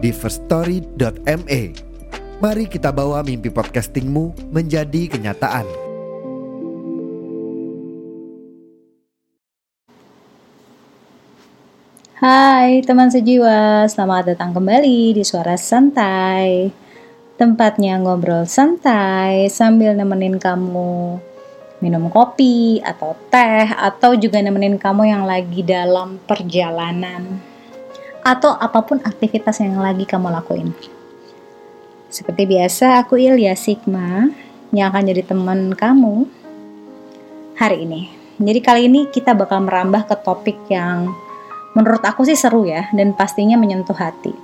di firststory.me. Mari kita bawa mimpi podcastingmu menjadi kenyataan. Hai teman sejiwa, selamat datang kembali di Suara Santai Tempatnya ngobrol santai sambil nemenin kamu minum kopi atau teh Atau juga nemenin kamu yang lagi dalam perjalanan Atau apa pun aktivitas yang lagi kamu lakuin Seperti biasa, aku Ilya Sigma yang akan jadi teman kamu hari ini Jadi kali ini kita bakal merambah ke topik yang menurut aku sih seru ya dan pastinya menyentuh hati.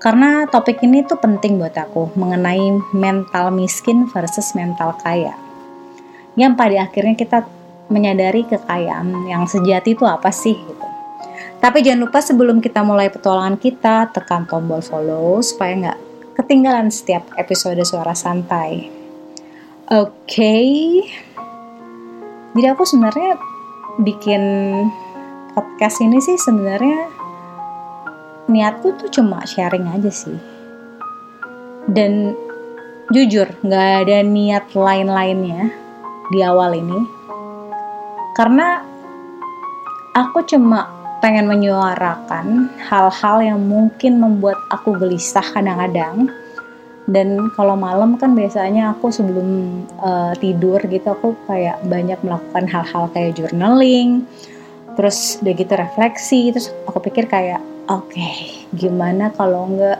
Karena topik ini tuh penting buat aku mengenai mental miskin versus mental kaya. Yang pada akhirnya kita menyadari kekayaan yang sejati itu apa sih gitu. Tapi jangan lupa sebelum kita mulai petualangan kita, tekan tombol follow supaya nggak ketinggalan setiap episode suara santai. Oke, okay. jadi aku sebenarnya bikin podcast ini sih sebenarnya niatku tuh cuma sharing aja sih dan jujur nggak ada niat lain-lainnya di awal ini karena aku cuma pengen menyuarakan hal-hal yang mungkin membuat aku gelisah kadang-kadang. Dan kalau malam kan biasanya aku sebelum uh, tidur gitu aku kayak banyak melakukan hal-hal kayak journaling terus udah gitu refleksi terus aku pikir kayak oke okay, gimana kalau enggak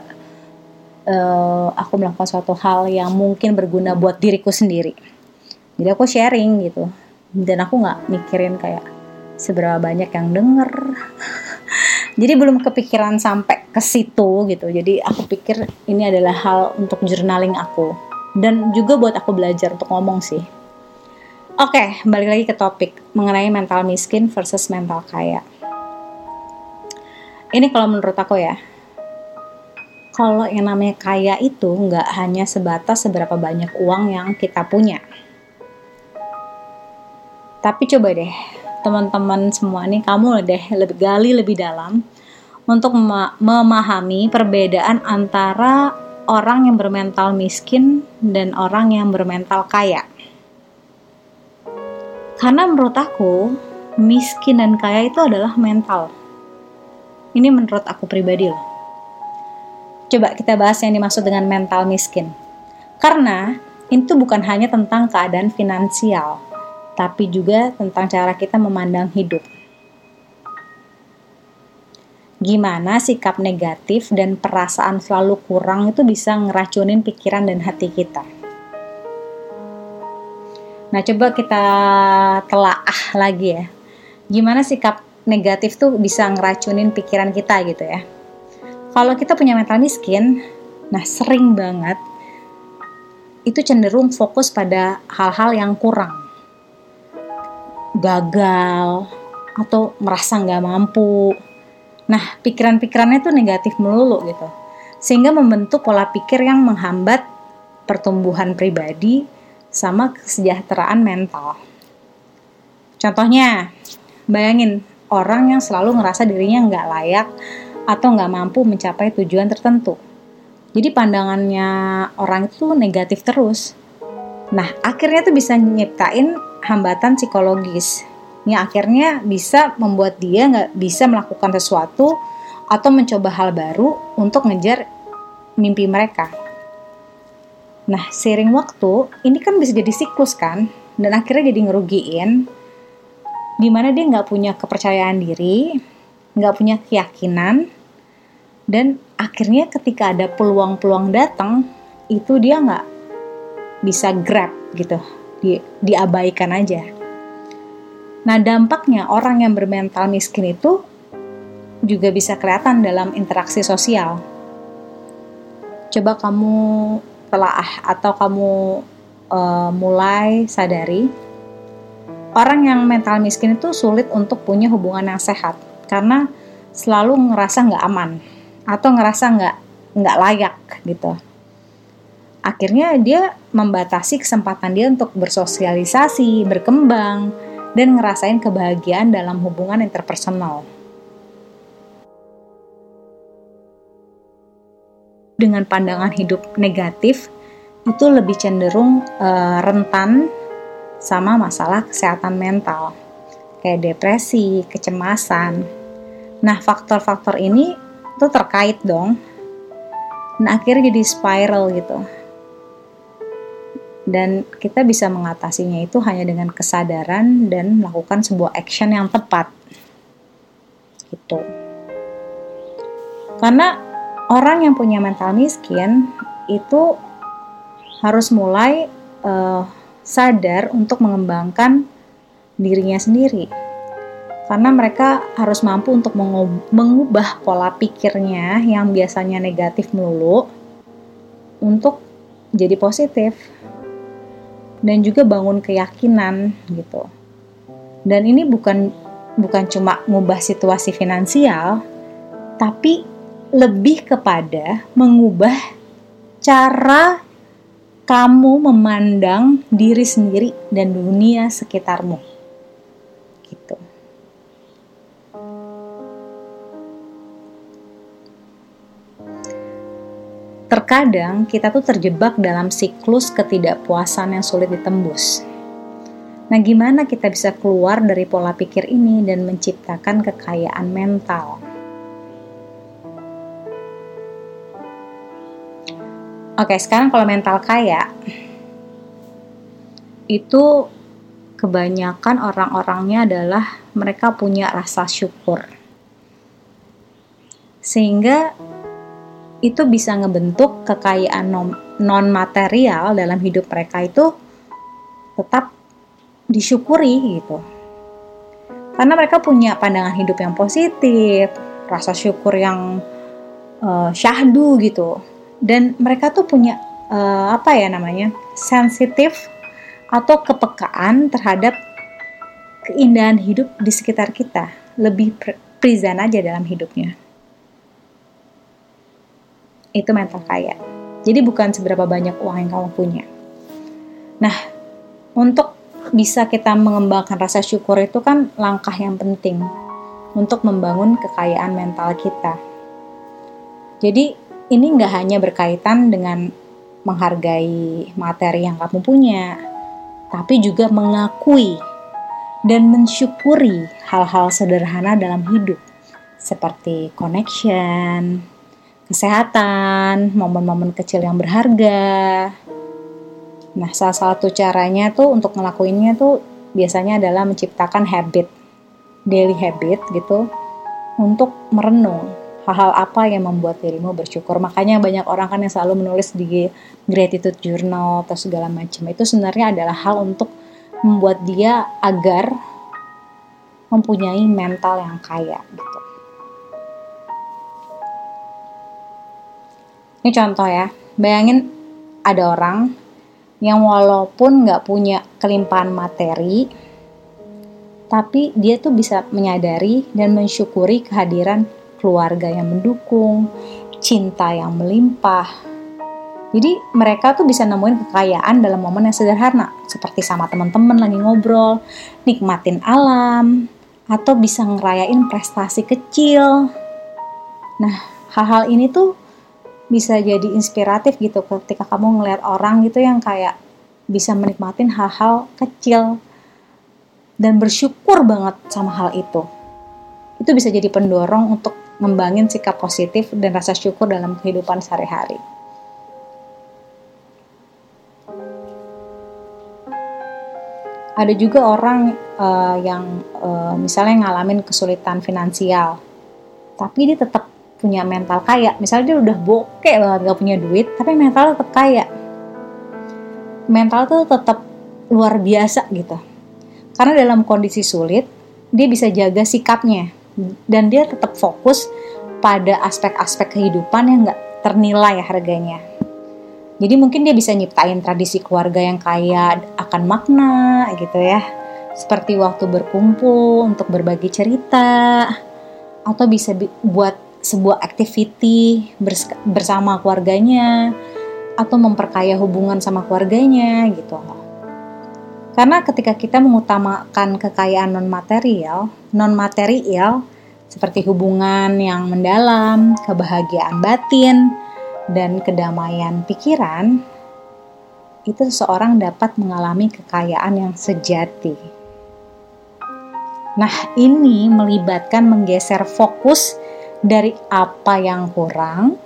uh, aku melakukan suatu hal yang mungkin berguna buat diriku sendiri? Jadi aku sharing gitu. Dan aku nggak mikirin kayak seberapa banyak yang denger. Jadi belum kepikiran sampai ke situ gitu. Jadi aku pikir ini adalah hal untuk journaling aku. Dan juga buat aku belajar untuk ngomong sih. Oke, balik lagi ke topik mengenai mental miskin versus mental kaya. Ini kalau menurut aku ya, kalau yang namanya kaya itu nggak hanya sebatas seberapa banyak uang yang kita punya. Tapi coba deh, teman-teman semua nih, kamu deh lebih gali lebih dalam untuk memahami perbedaan antara orang yang bermental miskin dan orang yang bermental kaya karena menurut aku, miskin dan kaya itu adalah mental. Ini menurut aku pribadi loh. Coba kita bahas yang dimaksud dengan mental miskin. Karena itu bukan hanya tentang keadaan finansial, tapi juga tentang cara kita memandang hidup. Gimana sikap negatif dan perasaan selalu kurang itu bisa ngeracunin pikiran dan hati kita Nah, coba kita telaah lagi ya. Gimana sikap negatif tuh bisa ngeracunin pikiran kita gitu ya. Kalau kita punya mental miskin, nah sering banget itu cenderung fokus pada hal-hal yang kurang. Gagal, atau merasa nggak mampu. Nah, pikiran-pikirannya tuh negatif melulu gitu. Sehingga membentuk pola pikir yang menghambat pertumbuhan pribadi sama kesejahteraan mental. Contohnya, bayangin orang yang selalu ngerasa dirinya nggak layak atau nggak mampu mencapai tujuan tertentu. Jadi pandangannya orang itu negatif terus. Nah, akhirnya tuh bisa nyiptain hambatan psikologis. Yang akhirnya bisa membuat dia nggak bisa melakukan sesuatu atau mencoba hal baru untuk ngejar mimpi mereka. Nah, sering waktu, ini kan bisa jadi siklus kan, dan akhirnya jadi ngerugiin, di mana dia nggak punya kepercayaan diri, nggak punya keyakinan, dan akhirnya ketika ada peluang-peluang datang, itu dia nggak bisa grab gitu, di, diabaikan aja. Nah, dampaknya orang yang bermental miskin itu juga bisa kelihatan dalam interaksi sosial coba kamu telah atau kamu uh, mulai sadari orang yang mental miskin itu sulit untuk punya hubungan yang sehat karena selalu ngerasa nggak aman atau ngerasa nggak nggak layak gitu akhirnya dia membatasi kesempatan dia untuk bersosialisasi, berkembang, dan ngerasain kebahagiaan dalam hubungan interpersonal. Dengan pandangan hidup negatif, itu lebih cenderung uh, rentan sama masalah kesehatan mental, kayak depresi, kecemasan. Nah, faktor-faktor ini tuh terkait dong. Nah, akhirnya jadi spiral gitu dan kita bisa mengatasinya itu hanya dengan kesadaran dan melakukan sebuah action yang tepat. Gitu. Karena orang yang punya mental miskin itu harus mulai uh, sadar untuk mengembangkan dirinya sendiri. Karena mereka harus mampu untuk mengubah pola pikirnya yang biasanya negatif melulu untuk jadi positif dan juga bangun keyakinan gitu. Dan ini bukan bukan cuma ngubah situasi finansial, tapi lebih kepada mengubah cara kamu memandang diri sendiri dan dunia sekitarmu. Terkadang kita tuh terjebak dalam siklus ketidakpuasan yang sulit ditembus. Nah, gimana kita bisa keluar dari pola pikir ini dan menciptakan kekayaan mental? Oke, sekarang kalau mental kaya, itu kebanyakan orang-orangnya adalah mereka punya rasa syukur. Sehingga itu bisa ngebentuk kekayaan non material dalam hidup mereka itu tetap disyukuri gitu. Karena mereka punya pandangan hidup yang positif, rasa syukur yang uh, syahdu gitu. Dan mereka tuh punya uh, apa ya namanya? sensitif atau kepekaan terhadap keindahan hidup di sekitar kita. Lebih present aja dalam hidupnya itu mental kaya. Jadi bukan seberapa banyak uang yang kamu punya. Nah, untuk bisa kita mengembangkan rasa syukur itu kan langkah yang penting untuk membangun kekayaan mental kita. Jadi ini nggak hanya berkaitan dengan menghargai materi yang kamu punya, tapi juga mengakui dan mensyukuri hal-hal sederhana dalam hidup, seperti connection, kesehatan, momen-momen kecil yang berharga. Nah, salah satu caranya tuh untuk ngelakuinnya tuh biasanya adalah menciptakan habit, daily habit gitu, untuk merenung hal-hal apa yang membuat dirimu bersyukur. Makanya banyak orang kan yang selalu menulis di gratitude journal atau segala macam. Itu sebenarnya adalah hal untuk membuat dia agar mempunyai mental yang kaya gitu. Ini contoh ya, bayangin ada orang yang walaupun nggak punya kelimpahan materi, tapi dia tuh bisa menyadari dan mensyukuri kehadiran keluarga yang mendukung, cinta yang melimpah. Jadi mereka tuh bisa nemuin kekayaan dalam momen yang sederhana, seperti sama teman-teman lagi ngobrol, nikmatin alam, atau bisa ngerayain prestasi kecil. Nah, hal-hal ini tuh bisa jadi inspiratif gitu ketika kamu ngeliat orang gitu yang kayak bisa menikmatin hal-hal kecil dan bersyukur banget sama hal itu. Itu bisa jadi pendorong untuk ngembangin sikap positif dan rasa syukur dalam kehidupan sehari-hari. Ada juga orang uh, yang uh, misalnya ngalamin kesulitan finansial, tapi dia tetap punya mental kaya misalnya dia udah bokeh banget gak punya duit tapi mental tetap kaya mental tuh tetap luar biasa gitu karena dalam kondisi sulit dia bisa jaga sikapnya dan dia tetap fokus pada aspek-aspek kehidupan yang nggak ternilai harganya. Jadi mungkin dia bisa nyiptain tradisi keluarga yang kaya akan makna gitu ya. Seperti waktu berkumpul untuk berbagi cerita atau bisa buat sebuah activity bersama keluarganya atau memperkaya hubungan sama keluarganya gitu Karena ketika kita mengutamakan kekayaan non material, non material seperti hubungan yang mendalam, kebahagiaan batin, dan kedamaian pikiran, itu seseorang dapat mengalami kekayaan yang sejati. Nah, ini melibatkan menggeser fokus dari apa yang kurang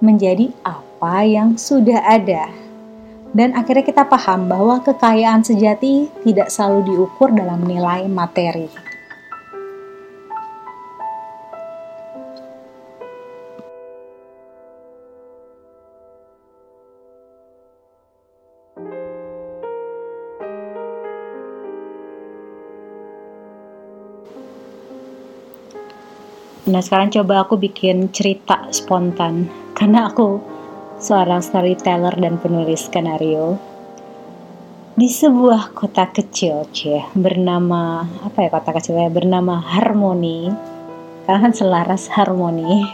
menjadi apa yang sudah ada. Dan akhirnya kita paham bahwa kekayaan sejati tidak selalu diukur dalam nilai materi. Nah sekarang coba aku bikin cerita spontan. Karena aku seorang storyteller dan penulis skenario di sebuah kota kecil cie bernama apa ya kota kecilnya bernama Harmoni karena kan selaras harmoni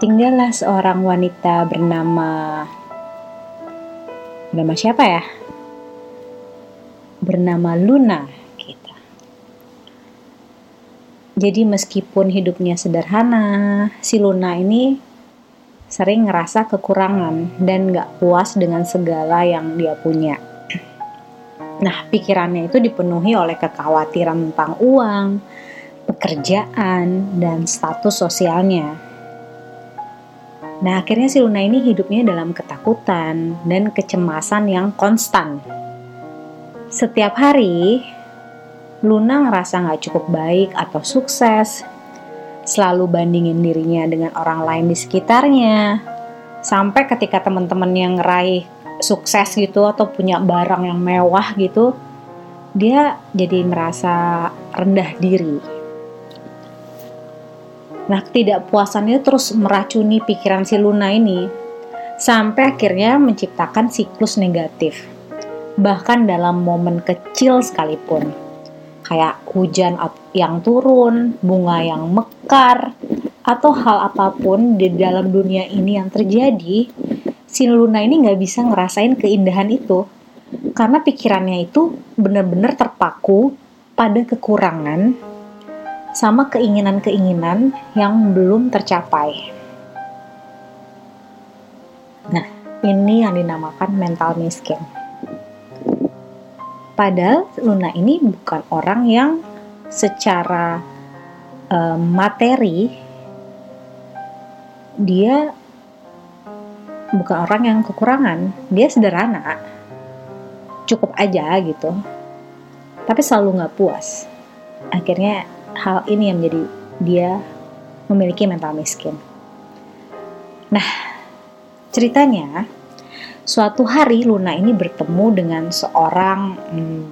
tinggallah seorang wanita bernama bernama siapa ya? Bernama Luna Jadi meskipun hidupnya sederhana, si Luna ini sering ngerasa kekurangan dan gak puas dengan segala yang dia punya. Nah, pikirannya itu dipenuhi oleh kekhawatiran tentang uang, pekerjaan, dan status sosialnya. Nah, akhirnya si Luna ini hidupnya dalam ketakutan dan kecemasan yang konstan. Setiap hari, Luna ngerasa gak cukup baik atau sukses, selalu bandingin dirinya dengan orang lain di sekitarnya, sampai ketika teman-teman yang ngeraih sukses gitu atau punya barang yang mewah gitu, dia jadi merasa rendah diri. Nah, ketidakpuasannya terus meracuni pikiran si Luna ini, sampai akhirnya menciptakan siklus negatif. Bahkan dalam momen kecil sekalipun kayak hujan yang turun, bunga yang mekar, atau hal apa pun di dalam dunia ini yang terjadi, si Luna ini nggak bisa ngerasain keindahan itu karena pikirannya itu benar-benar terpaku pada kekurangan sama keinginan-keinginan yang belum tercapai. Nah, ini yang dinamakan mental miskin. Padahal Luna ini bukan orang yang secara uh, materi dia bukan orang yang kekurangan, dia sederhana, cukup aja gitu. Tapi selalu nggak puas. Akhirnya hal ini yang menjadi dia memiliki mental miskin. Nah, ceritanya Suatu hari Luna ini bertemu dengan seorang hmm,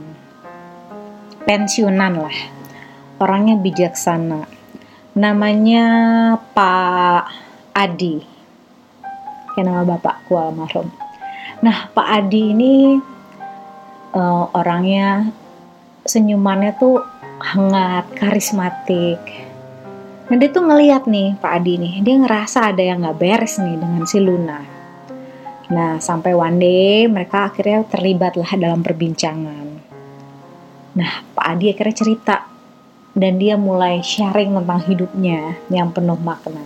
pensiunan lah, orangnya bijaksana. Namanya Pak Adi, kayak nama bapakku almarhum. Nah Pak Adi ini uh, orangnya senyumannya tuh hangat, karismatik. Nah dia tuh ngeliat nih Pak Adi nih, dia ngerasa ada yang nggak beres nih dengan si Luna Nah, sampai one day mereka akhirnya terlibatlah dalam perbincangan. Nah, Pak Adi akhirnya cerita dan dia mulai sharing tentang hidupnya yang penuh makna.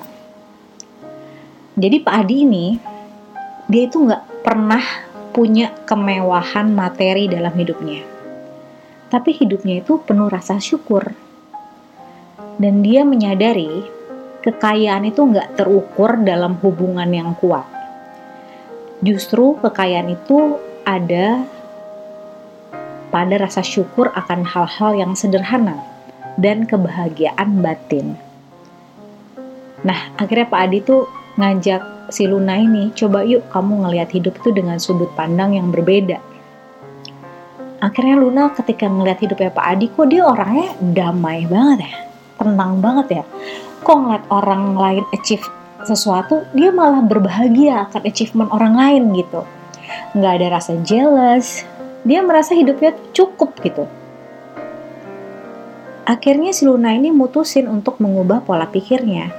Jadi Pak Adi ini, dia itu nggak pernah punya kemewahan materi dalam hidupnya. Tapi hidupnya itu penuh rasa syukur. Dan dia menyadari kekayaan itu nggak terukur dalam hubungan yang kuat Justru kekayaan itu ada pada rasa syukur akan hal-hal yang sederhana dan kebahagiaan batin. Nah, akhirnya Pak Adi tuh ngajak si Luna ini, coba yuk kamu ngelihat hidup itu dengan sudut pandang yang berbeda. Akhirnya Luna ketika ngelihat hidupnya Pak Adi, kok dia orangnya damai banget ya, tenang banget ya. Kok ngeliat orang lain achieve sesuatu dia malah berbahagia akan achievement orang lain gitu. Nggak ada rasa jealous. Dia merasa hidupnya cukup gitu. Akhirnya si Luna ini mutusin untuk mengubah pola pikirnya.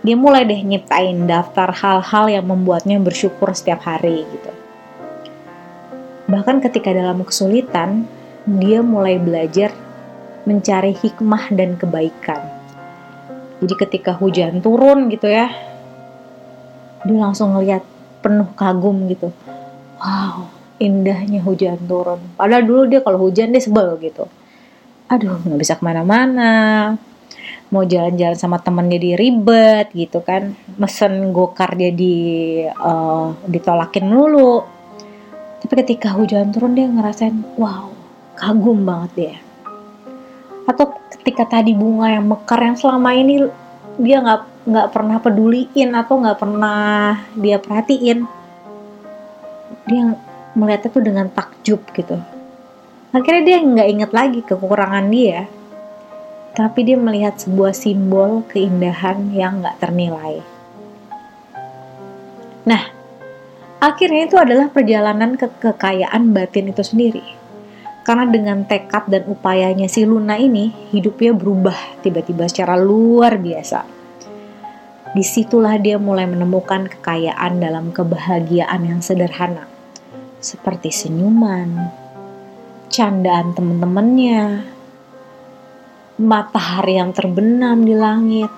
Dia mulai deh nyiptain daftar hal-hal yang membuatnya bersyukur setiap hari gitu. Bahkan ketika dalam kesulitan dia mulai belajar mencari hikmah dan kebaikan jadi ketika hujan turun gitu ya, dia langsung ngeliat penuh kagum gitu. Wow, indahnya hujan turun. Padahal dulu dia kalau hujan dia sebel gitu. Aduh, nggak bisa ke mana-mana. Mau jalan-jalan sama temen jadi ribet gitu kan. Mesen gokar jadi uh, ditolakin dulu. Tapi ketika hujan turun dia ngerasain, wow, kagum banget dia. Atau ketika tadi bunga yang mekar yang selama ini dia nggak nggak pernah peduliin atau nggak pernah dia perhatiin dia melihatnya tuh dengan takjub gitu. Akhirnya dia nggak inget lagi kekurangan dia. Tapi dia melihat sebuah simbol keindahan yang nggak ternilai. Nah akhirnya itu adalah perjalanan ke kekayaan batin itu sendiri karena dengan tekad dan upayanya si Luna ini, hidupnya berubah tiba-tiba secara luar biasa. Di situlah dia mulai menemukan kekayaan dalam kebahagiaan yang sederhana, seperti senyuman, candaan teman-temannya, matahari yang terbenam di langit.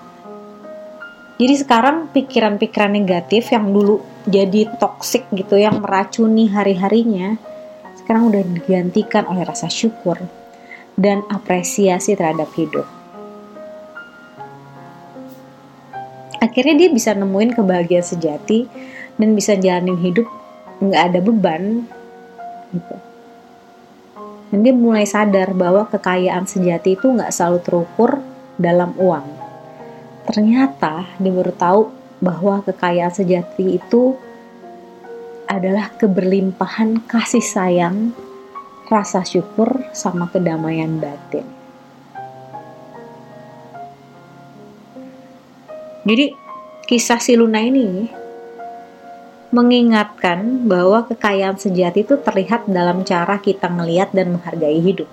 Jadi sekarang pikiran-pikiran negatif yang dulu jadi toksik gitu, yang meracuni hari-harinya, sekarang udah digantikan oleh rasa syukur dan apresiasi terhadap hidup. Akhirnya dia bisa nemuin kebahagiaan sejati dan bisa jalanin hidup nggak ada beban gitu. Dan dia mulai sadar bahwa kekayaan sejati itu nggak selalu terukur dalam uang. Ternyata dia baru tahu bahwa kekayaan sejati itu adalah keberlimpahan kasih sayang, rasa syukur, sama kedamaian batin. Jadi kisah si Luna ini mengingatkan bahwa kekayaan sejati itu terlihat dalam cara kita melihat dan menghargai hidup.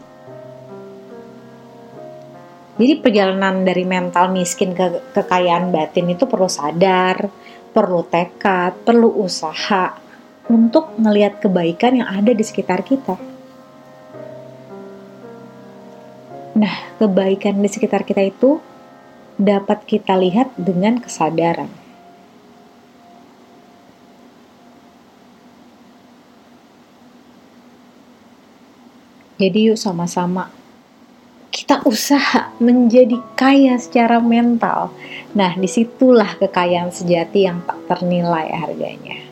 Jadi perjalanan dari mental miskin ke kekayaan batin itu perlu sadar, perlu tekad, perlu usaha, untuk melihat kebaikan yang ada di sekitar kita. Nah, kebaikan di sekitar kita itu dapat kita lihat dengan kesadaran. Jadi yuk sama-sama kita usaha menjadi kaya secara mental. Nah, di situlah kekayaan sejati yang tak ternilai harganya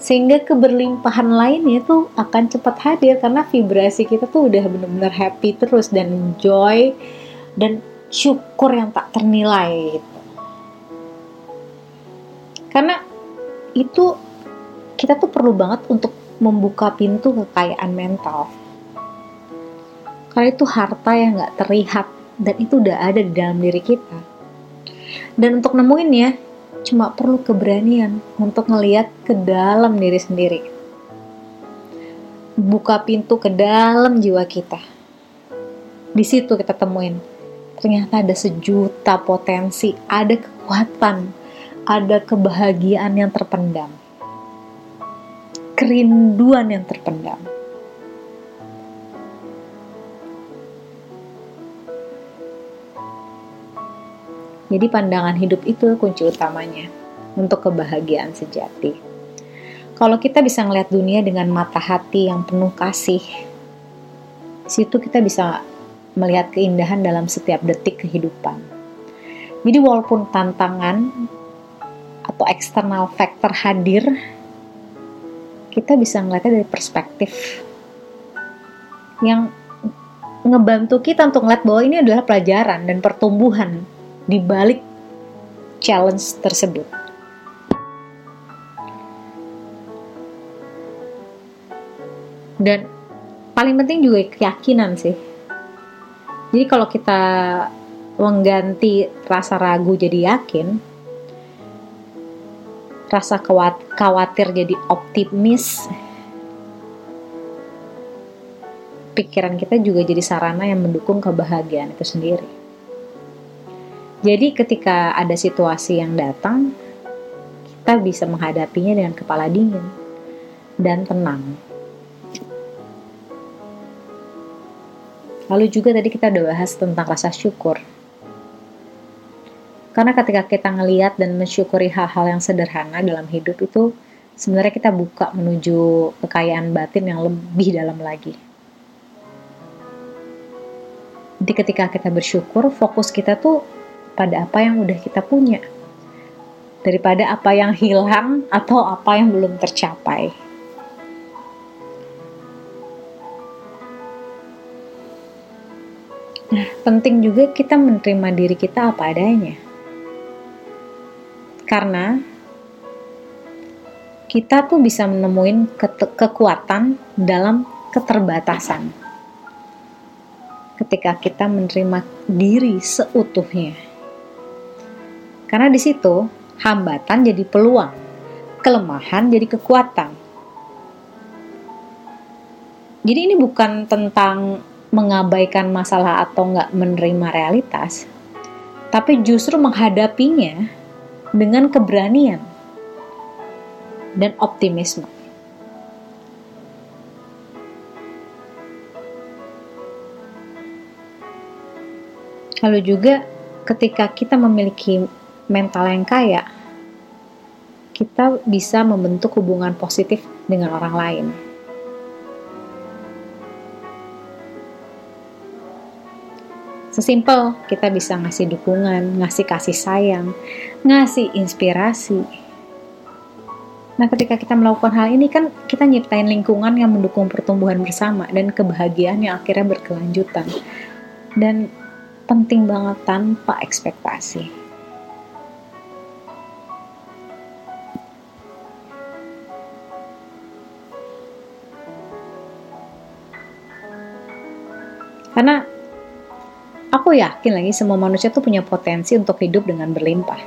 sehingga keberlimpahan lainnya tuh akan cepat hadir karena vibrasi kita tuh udah bener-bener happy terus dan joy dan syukur yang tak ternilai gitu. Karena itu kita tuh perlu banget untuk membuka pintu kekayaan mental. Karena itu harta yang gak terlihat dan itu udah ada di dalam diri kita. Dan untuk nemuinnya, cuma perlu keberanian untuk ngeliat ke dalam diri sendiri. Buka pintu ke dalam jiwa kita. Di situ kita temuin. Ternyata ada sejuta potensi, ada kekuatan, ada kebahagiaan yang terpendam. Kerinduan yang terpendam. Jadi pandangan hidup itu kunci utamanya untuk kebahagiaan sejati. Kalau kita bisa melihat dunia dengan mata hati yang penuh kasih, situ kita bisa melihat keindahan dalam setiap detik kehidupan. Jadi walaupun tantangan atau eksternal factor hadir, kita bisa melihatnya dari perspektif yang ngebantu kita untuk melihat bahwa ini adalah pelajaran dan pertumbuhan di balik challenge tersebut. Dan paling penting juga keyakinan sih. Jadi kalau kita mengganti rasa ragu jadi yakin, rasa khawatir jadi optimis pikiran kita juga jadi sarana yang mendukung kebahagiaan itu sendiri jadi ketika ada situasi yang datang kita bisa menghadapinya dengan kepala dingin dan tenang Lalu juga tadi kita udah bahas tentang rasa syukur. Karena ketika kita ngeliat dan mensyukuri hal-hal yang sederhana dalam hidup itu, sebenarnya kita buka menuju kekayaan batin yang lebih dalam lagi. Jadi ketika kita bersyukur, fokus kita tuh pada apa yang udah kita punya. Daripada apa yang hilang atau apa yang belum tercapai. Nah, penting juga kita menerima diri kita apa adanya. Karena kita tuh bisa menemuin ke kekuatan dalam keterbatasan. Ketika kita menerima diri seutuhnya. Karena di situ hambatan jadi peluang, kelemahan jadi kekuatan. Jadi ini bukan tentang mengabaikan masalah atau nggak menerima realitas, tapi justru menghadapinya dengan keberanian dan optimisme. Lalu juga ketika kita memiliki mental yang kaya, kita bisa membentuk hubungan positif dengan orang lain. Sesimpel kita bisa ngasih dukungan, ngasih kasih sayang, ngasih inspirasi. Nah, ketika kita melakukan hal ini kan kita nyiptain lingkungan yang mendukung pertumbuhan bersama dan kebahagiaan yang akhirnya berkelanjutan. Dan penting banget tanpa ekspektasi. Karena Aku yakin lagi semua manusia tuh punya potensi untuk hidup dengan berlimpah.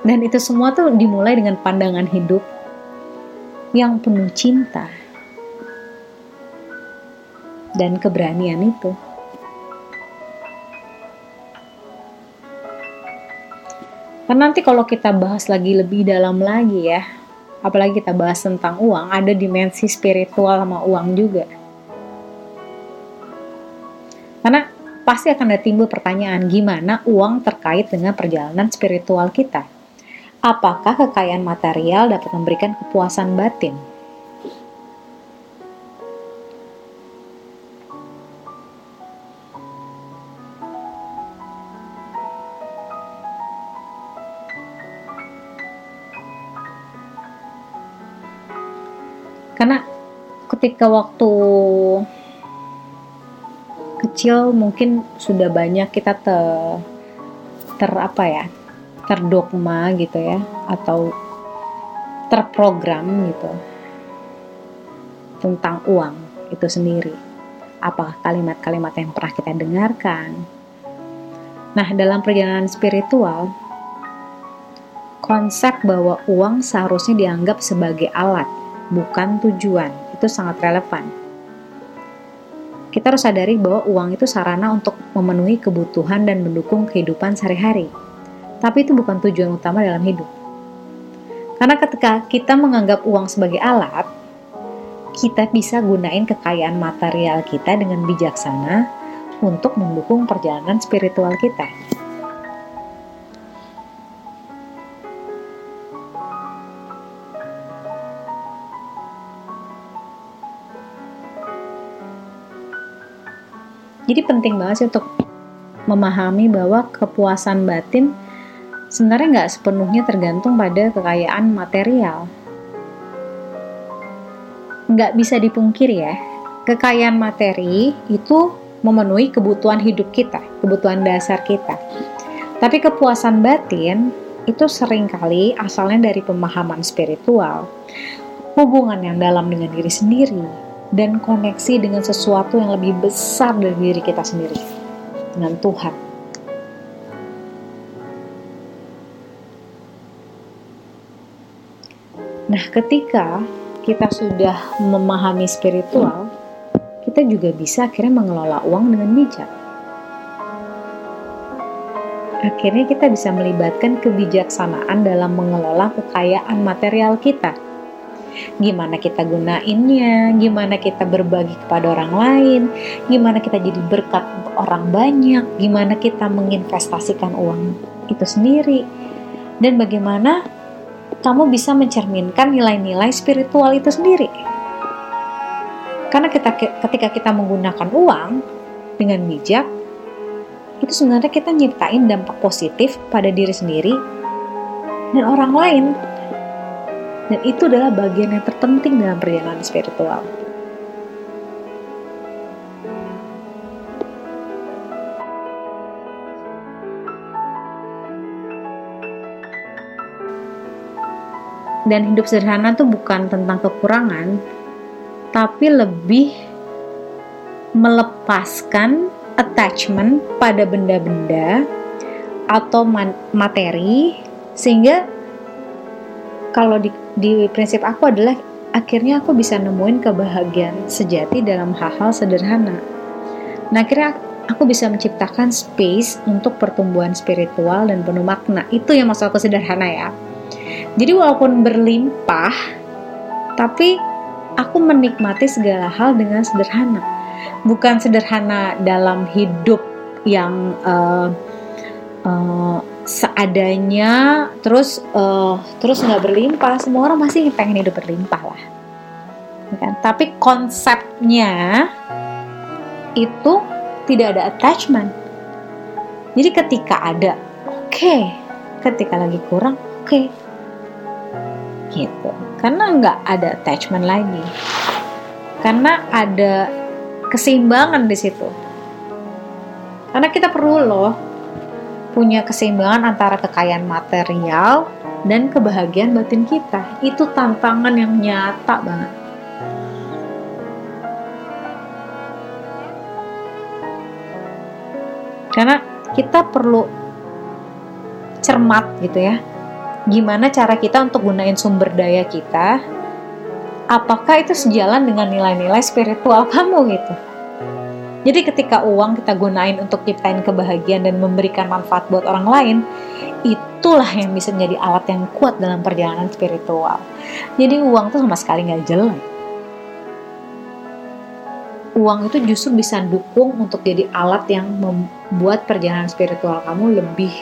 Dan itu semua tuh dimulai dengan pandangan hidup yang penuh cinta dan keberanian itu. Karena nanti kalau kita bahas lagi lebih dalam lagi ya, apalagi kita bahas tentang uang, ada dimensi spiritual sama uang juga karena pasti akan ada timbul pertanyaan gimana uang terkait dengan perjalanan spiritual kita. Apakah kekayaan material dapat memberikan kepuasan batin? Karena ketika waktu kecil mungkin sudah banyak kita ter, ter apa ya terdogma gitu ya atau terprogram gitu tentang uang itu sendiri. Apa kalimat-kalimat yang pernah kita dengarkan? Nah dalam perjalanan spiritual konsep bahwa uang seharusnya dianggap sebagai alat bukan tujuan itu sangat relevan kita harus sadari bahwa uang itu sarana untuk memenuhi kebutuhan dan mendukung kehidupan sehari-hari. Tapi itu bukan tujuan utama dalam hidup. Karena ketika kita menganggap uang sebagai alat, kita bisa gunain kekayaan material kita dengan bijaksana untuk mendukung perjalanan spiritual kita. Jadi penting banget sih untuk memahami bahwa kepuasan batin sebenarnya nggak sepenuhnya tergantung pada kekayaan material. Nggak bisa dipungkiri ya, kekayaan materi itu memenuhi kebutuhan hidup kita, kebutuhan dasar kita. Tapi kepuasan batin itu sering kali asalnya dari pemahaman spiritual, hubungan yang dalam dengan diri sendiri, dan koneksi dengan sesuatu yang lebih besar dari diri kita sendiri, dengan Tuhan. Nah, ketika kita sudah memahami spiritual, kita juga bisa akhirnya mengelola uang dengan bijak. Akhirnya kita bisa melibatkan kebijaksanaan dalam mengelola kekayaan material kita. Gimana kita gunainnya, gimana kita berbagi kepada orang lain, gimana kita jadi berkat untuk orang banyak, gimana kita menginvestasikan uang itu sendiri, dan bagaimana kamu bisa mencerminkan nilai-nilai spiritual itu sendiri. Karena kita, ketika kita menggunakan uang dengan bijak, itu sebenarnya kita nyiptain dampak positif pada diri sendiri dan orang lain. Dan itu adalah bagian yang terpenting dalam perjalanan spiritual. dan hidup sederhana tuh bukan tentang kekurangan tapi lebih melepaskan attachment pada benda-benda atau materi sehingga kalau di, di prinsip aku adalah akhirnya aku bisa nemuin kebahagiaan sejati dalam hal-hal sederhana. Nah akhirnya aku bisa menciptakan space untuk pertumbuhan spiritual dan penuh makna. Itu yang maksud aku sederhana ya. Jadi walaupun berlimpah, tapi aku menikmati segala hal dengan sederhana. Bukan sederhana dalam hidup yang uh, uh, seadanya, terus uh, terus nggak berlimpah. Semua orang masih pengen hidup berlimpah lah, ya kan? Tapi konsepnya itu tidak ada attachment. Jadi ketika ada, oke. Okay. Ketika lagi kurang, oke. Okay gitu karena nggak ada attachment lagi karena ada keseimbangan di situ karena kita perlu loh punya keseimbangan antara kekayaan material dan kebahagiaan batin kita. Itu tantangan yang nyata banget. Karena kita perlu cermat gitu ya. Gimana cara kita untuk gunain sumber daya kita? Apakah itu sejalan dengan nilai-nilai spiritual kamu gitu jadi ketika uang kita gunain untuk ciptain kebahagiaan dan memberikan manfaat buat orang lain itulah yang bisa menjadi alat yang kuat dalam perjalanan spiritual. Jadi uang tuh sama sekali nggak jelek. Uang itu justru bisa dukung untuk jadi alat yang membuat perjalanan spiritual kamu lebih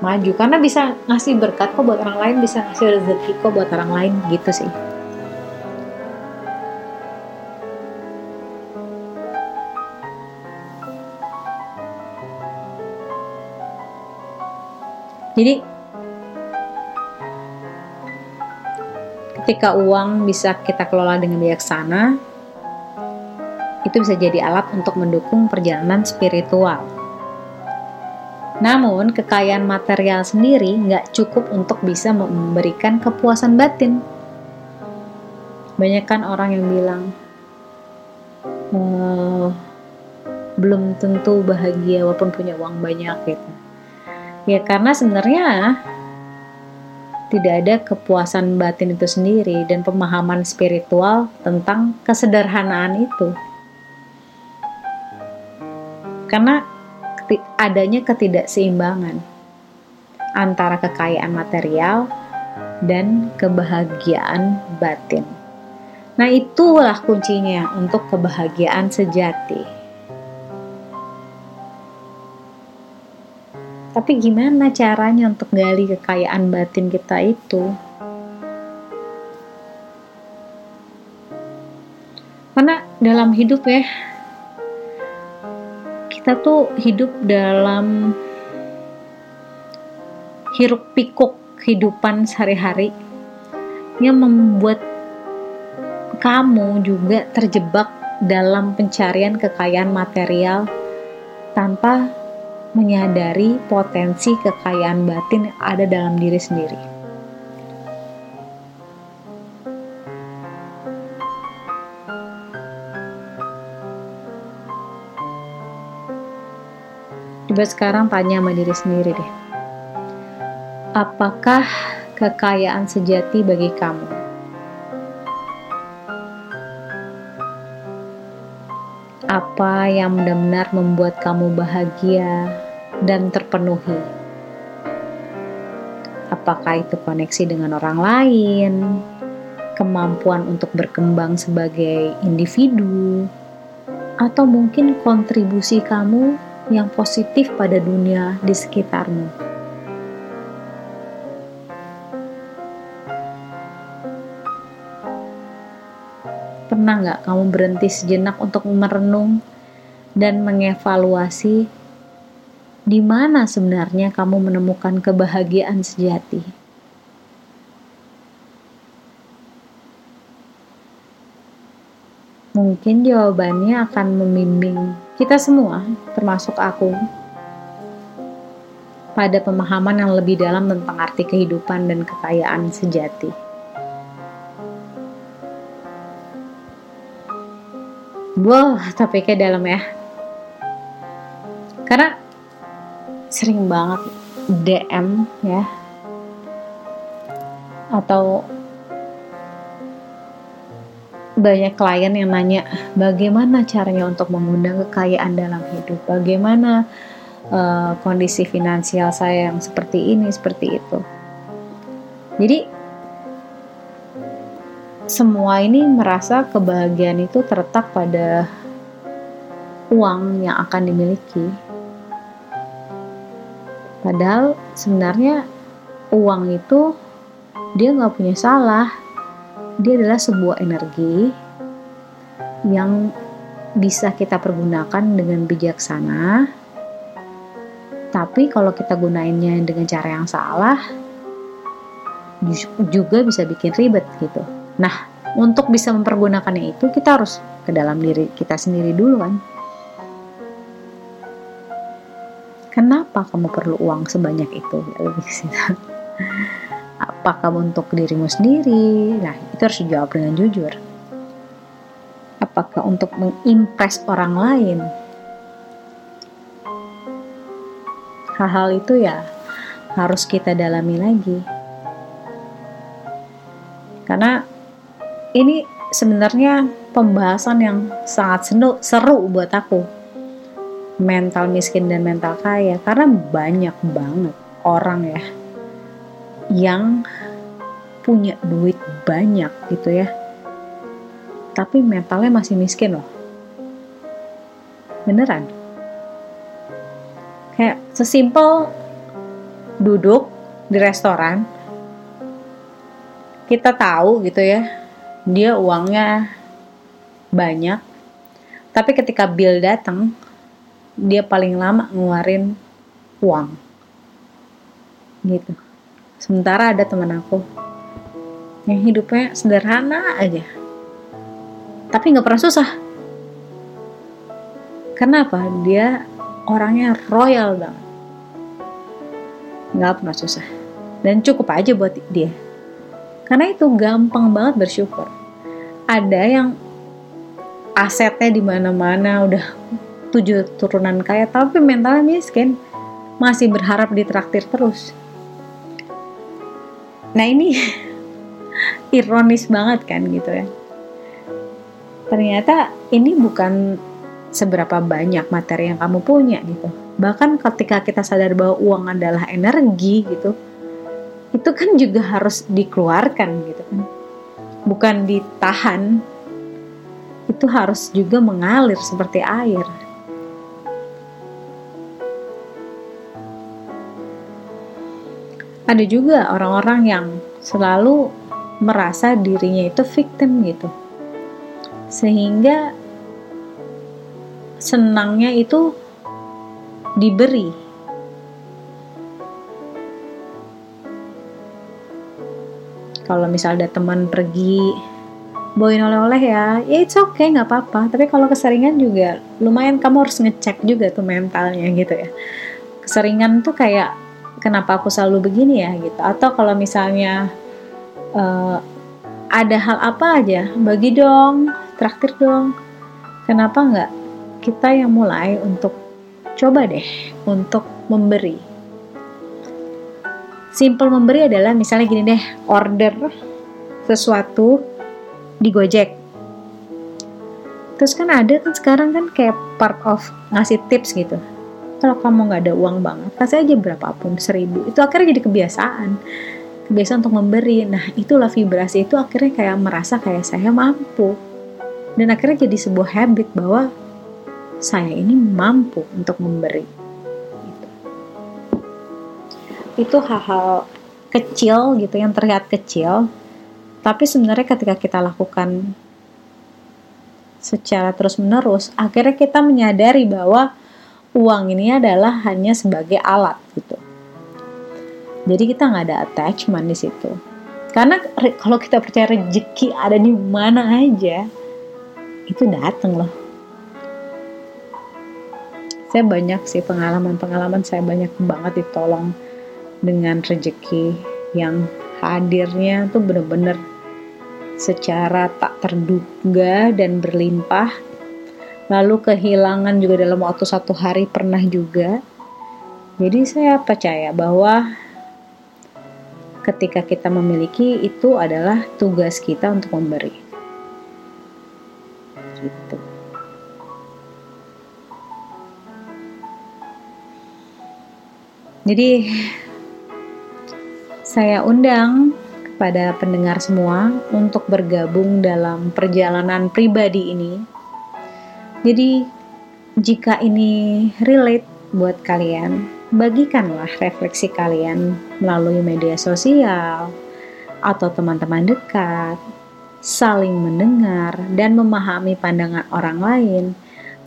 maju. Karena bisa ngasih berkat kok buat orang lain bisa ngasih rezeki kok buat orang lain gitu sih jadi ketika uang bisa kita kelola dengan bijaksana itu bisa jadi alat untuk mendukung perjalanan spiritual namun, kekayaan material sendiri nggak cukup untuk bisa memberikan kepuasan batin. Banyak kan orang yang bilang, oh, belum tentu bahagia walaupun punya uang banyak gitu. Ya karena sebenarnya tidak ada kepuasan batin itu sendiri dan pemahaman spiritual tentang kesederhanaan itu. Karena adanya ketidakseimbangan antara kekayaan material dan kebahagiaan batin. Nah, itulah kuncinya untuk kebahagiaan sejati. Tapi gimana caranya untuk gali kekayaan batin kita itu? Karena dalam hidup ya, kita tuh hidup dalam hiruk pikuk kehidupan sehari-hari yang membuat kamu juga terjebak dalam pencarian kekayaan material tanpa menyadari potensi kekayaan batin yang ada dalam diri sendiri. Coba sekarang tanya sama diri sendiri deh. Apakah kekayaan sejati bagi kamu? Apa yang benar-benar membuat kamu bahagia dan terpenuhi? Apakah itu koneksi dengan orang lain, kemampuan untuk berkembang sebagai individu, atau mungkin kontribusi kamu yang positif pada dunia di sekitarmu? Pernah nggak kamu berhenti sejenak untuk merenung dan mengevaluasi di mana sebenarnya kamu menemukan kebahagiaan sejati? Mungkin jawabannya akan membimbing kita semua, termasuk aku, pada pemahaman yang lebih dalam tentang arti kehidupan dan kekayaan sejati. Wow, topiknya dalam ya. Karena sering banget DM ya. Atau banyak klien yang nanya bagaimana caranya untuk mengundang kekayaan dalam hidup, bagaimana uh, kondisi finansial saya yang seperti ini, seperti itu. Jadi semua ini merasa kebahagiaan itu terletak pada uang yang akan dimiliki. Padahal sebenarnya uang itu dia nggak punya salah. Dia adalah sebuah energi yang bisa kita pergunakan dengan bijaksana. Tapi kalau kita gunainnya dengan cara yang salah, juga bisa bikin ribet gitu. Nah, untuk bisa mempergunakannya itu kita harus ke dalam diri kita sendiri dulu kan. Kenapa kamu perlu uang sebanyak itu? Lebih Apa kamu untuk dirimu sendiri? Nah, itu harus dijawab dengan jujur. Apakah untuk mengimpress orang lain? Hal-hal itu ya harus kita dalami lagi. Karena ini sebenarnya pembahasan yang sangat seru buat aku mental miskin dan mental kaya karena banyak banget orang ya yang punya duit banyak gitu ya. Tapi mentalnya masih miskin loh. Beneran. Kayak sesimpel duduk di restoran kita tahu gitu ya dia uangnya banyak. Tapi ketika bill datang dia paling lama ngeluarin uang. Gitu. Sementara ada teman aku yang hidupnya sederhana aja. Tapi nggak pernah susah. Kenapa? Dia orangnya royal banget. Nggak pernah susah. Dan cukup aja buat dia. Karena itu gampang banget bersyukur. Ada yang asetnya di mana-mana udah tujuh turunan kaya tapi mentalnya miskin masih berharap ditraktir terus. Nah ini ironis banget kan gitu ya. Ternyata ini bukan seberapa banyak materi yang kamu punya gitu. Bahkan ketika kita sadar bahwa uang adalah energi gitu, itu kan juga harus dikeluarkan gitu kan bukan ditahan itu harus juga mengalir seperti air ada juga orang-orang yang selalu merasa dirinya itu victim gitu sehingga senangnya itu diberi kalau misal ada teman pergi bawain oleh-oleh ya, ya it's okay nggak apa-apa. Tapi kalau keseringan juga lumayan kamu harus ngecek juga tuh mentalnya gitu ya. Keseringan tuh kayak kenapa aku selalu begini ya gitu. Atau kalau misalnya uh, ada hal apa aja, bagi dong, traktir dong. Kenapa nggak kita yang mulai untuk coba deh untuk memberi simple memberi adalah misalnya gini deh order sesuatu di Gojek terus kan ada kan sekarang kan kayak part of ngasih tips gitu kalau kamu nggak ada uang banget kasih aja berapapun seribu itu akhirnya jadi kebiasaan. Kebiasaan untuk memberi. Nah itulah vibrasi. Itu akhirnya kayak merasa kayak saya mampu. Dan akhirnya jadi sebuah habit bahwa saya ini mampu untuk memberi. Gitu. itu hal-hal kecil gitu yang terlihat kecil. Tapi sebenarnya ketika kita lakukan secara terus-menerus, akhirnya kita menyadari bahwa uang ini adalah hanya sebagai alat gitu. Jadi kita nggak ada attachment di situ. Karena kalau kita percaya rezeki ada di mana aja, itu datang loh. Saya banyak sih pengalaman-pengalaman saya banyak banget ditolong dengan rezeki yang hadirnya tuh bener-bener secara tak terduga dan berlimpah. Lalu kehilangan juga dalam waktu satu hari pernah juga. Jadi saya percaya bahwa ketika kita memiliki itu adalah tugas kita untuk memberi. Gitu. Jadi saya undang pada pendengar semua untuk bergabung dalam perjalanan pribadi ini. Jadi, jika ini relate buat kalian, bagikanlah refleksi kalian melalui media sosial atau teman-teman dekat, saling mendengar dan memahami pandangan orang lain,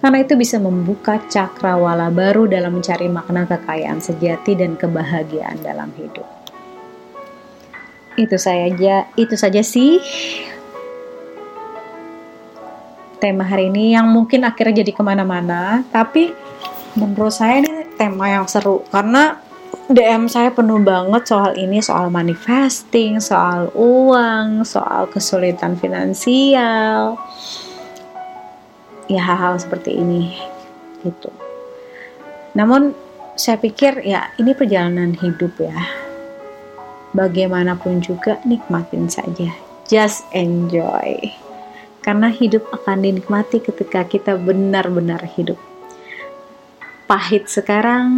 karena itu bisa membuka cakrawala baru dalam mencari makna kekayaan sejati dan kebahagiaan dalam hidup. Itu saja itu saja sih tema hari ini yang mungkin akhirnya jadi ke mana-mana. Tapi menurut saya ini tema yang seru. Karena DM saya penuh banget soal ini soal manifesting soal uang soal kesulitan finansial. Ya hal-hal seperti ini. Gitu. Namun saya pikir ya ini perjalanan hidup ya. Bagaimanapun juga nikmatin saja. Just enjoy. Karena hidup akan dinikmati ketika kita benar-benar hidup. Pahit sekarang,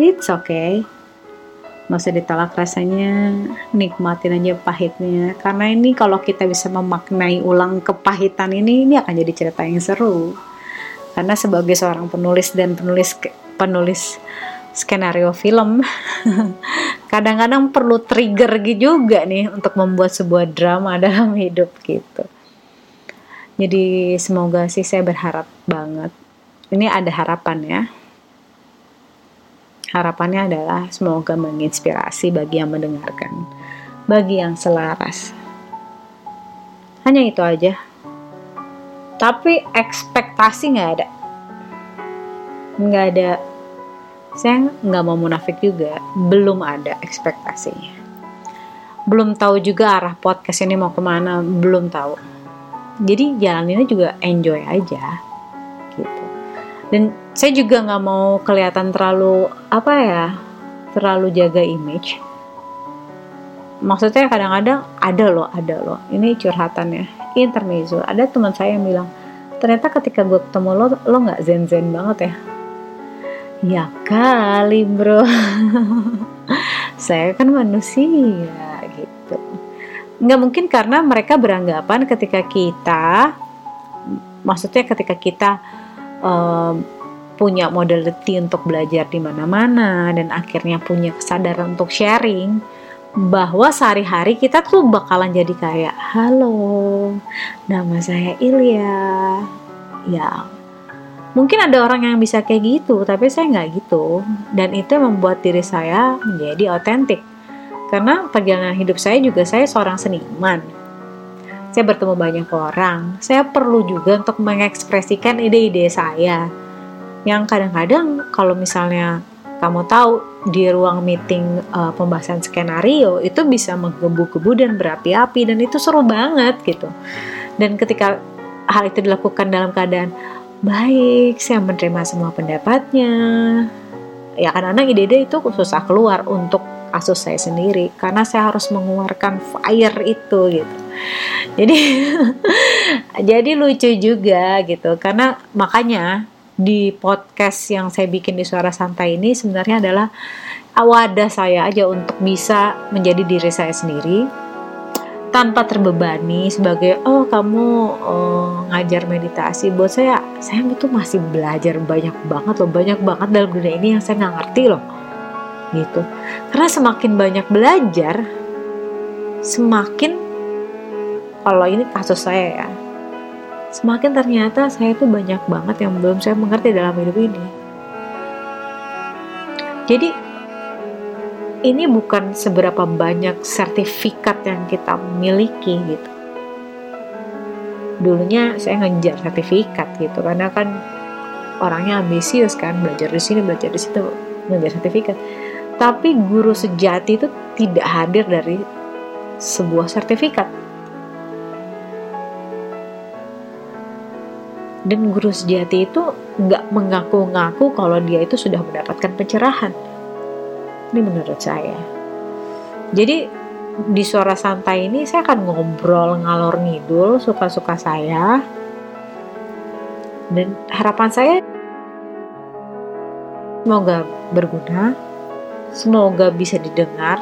it's okay. Nggak usah ditolak rasanya, nikmatin aja pahitnya. Karena ini kalau kita bisa memaknai ulang kepahitan ini, ini akan jadi cerita yang seru. Karena sebagai seorang penulis dan penulis penulis skenario film kadang-kadang perlu trigger juga nih untuk membuat sebuah drama dalam hidup gitu jadi semoga sih saya berharap banget. Ini ada harapan ya. Harapannya adalah semoga menginspirasi bagi yang mendengarkan bagi yang selaras. Hanya itu aja. Tapi ekspektasi nggak ada. Nggak ada. Saya nggak mau munafik juga. Belum ada ekspektasinya. Belum tahu juga arah podcast ini mau ke mana. Belum tahu jadi jalaninnya juga enjoy aja gitu. Dan saya juga nggak mau kelihatan terlalu apa ya terlalu jaga image. Maksudnya kadang-kadang ada loh ada loh. Ini curhatannya. Intermezzo. Ada teman saya yang bilang ternyata ketika gue ketemu lo lo nggak zen zen banget ya? Ya kali bro. Saya kan manusia gitu Nggak mungkin karena mereka beranggapan ketika kita Maksudnya ketika kita um, punya modality untuk belajar di mana-mana dan akhirnya punya kesadaran untuk sharing bahwa sehari-hari kita tuh bakalan jadi kayak halo nama saya Ilya ya Mungkin ada orang yang bisa kayak gitu, tapi saya nggak gitu. Dan itu membuat diri saya menjadi otentik. Karena perjalanan hidup saya juga saya seorang seniman. Saya bertemu banyak orang. Saya perlu juga untuk mengekspresikan ide-ide saya. Yang kadang-kadang kalau misalnya kamu tahu di ruang meeting uh, pembahasan skenario itu bisa menggebu-gebu dan berapi-api dan itu seru banget gitu. Dan ketika hal itu dilakukan dalam keadaan baik, saya menerima semua pendapatnya. Ya anak ide-ide itu susah keluar untuk kasus saya sendiri karena saya harus mengeluarkan fire itu gitu. Jadi jadi lucu juga gitu. Karena makanya di podcast yang saya bikin di suara santai ini sebenarnya adalah wadah saya aja untuk bisa menjadi diri saya sendiri tanpa terbebani sebagai oh kamu oh, ngajar meditasi. Buat saya saya itu masih belajar banyak banget loh banyak banget dalam dunia ini yang saya nggak ngerti loh gitu. Karena semakin banyak belajar semakin kalau ini kasus saya ya semakin ternyata saya itu banyak banget yang belum saya mengerti dalam hidup ini. Jadi ini bukan seberapa banyak sertifikat yang kita miliki gitu. Dulunya saya ngejar sertifikat gitu karena kan orangnya ambisius kan belajar di sini belajar di situ ngejar sertifikat tapi guru sejati itu tidak hadir dari sebuah sertifikat. Dan guru sejati itu nggak mengaku-ngaku kalau dia itu sudah mendapatkan pencerahan. Ini menurut saya. Jadi di suara santai ini saya akan ngobrol ngalor ngidul suka-suka saya. Dan harapan saya semoga berguna Semoga bisa didengar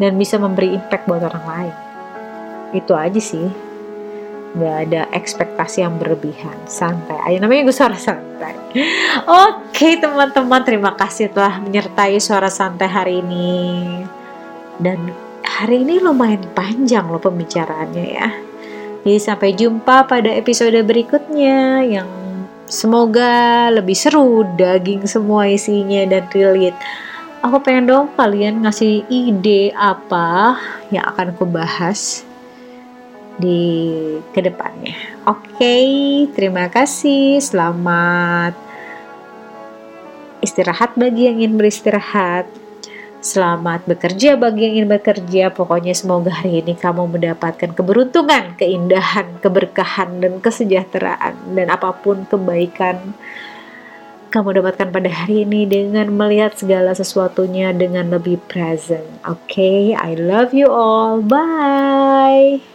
dan bisa memberi impact buat orang lain. Itu aja sih. Gak ada ekspektasi yang berlebihan. Santai aja. Namanya gue suara santai. Oke teman-teman, terima kasih telah menyertai suara santai hari ini. Dan hari ini lumayan panjang loh pembicaraannya ya. Jadi sampai jumpa pada episode berikutnya yang Semoga lebih seru, daging semua isinya dan relate. Aku pengen dong kalian ngasih ide apa yang akan aku bahas di ke depannya. Oke, okay, terima kasih. Selamat istirahat bagi yang ingin beristirahat. Selamat bekerja bagi yang ingin bekerja. Pokoknya semoga hari ini kamu mendapatkan keberuntungan, keindahan, keberkahan, dan kesejahteraan. Dan apa pun kebaikan kamu dapatkan pada hari ini dengan melihat segala sesuatunya dengan lebih present. Oke, okay? I love you all. Bye.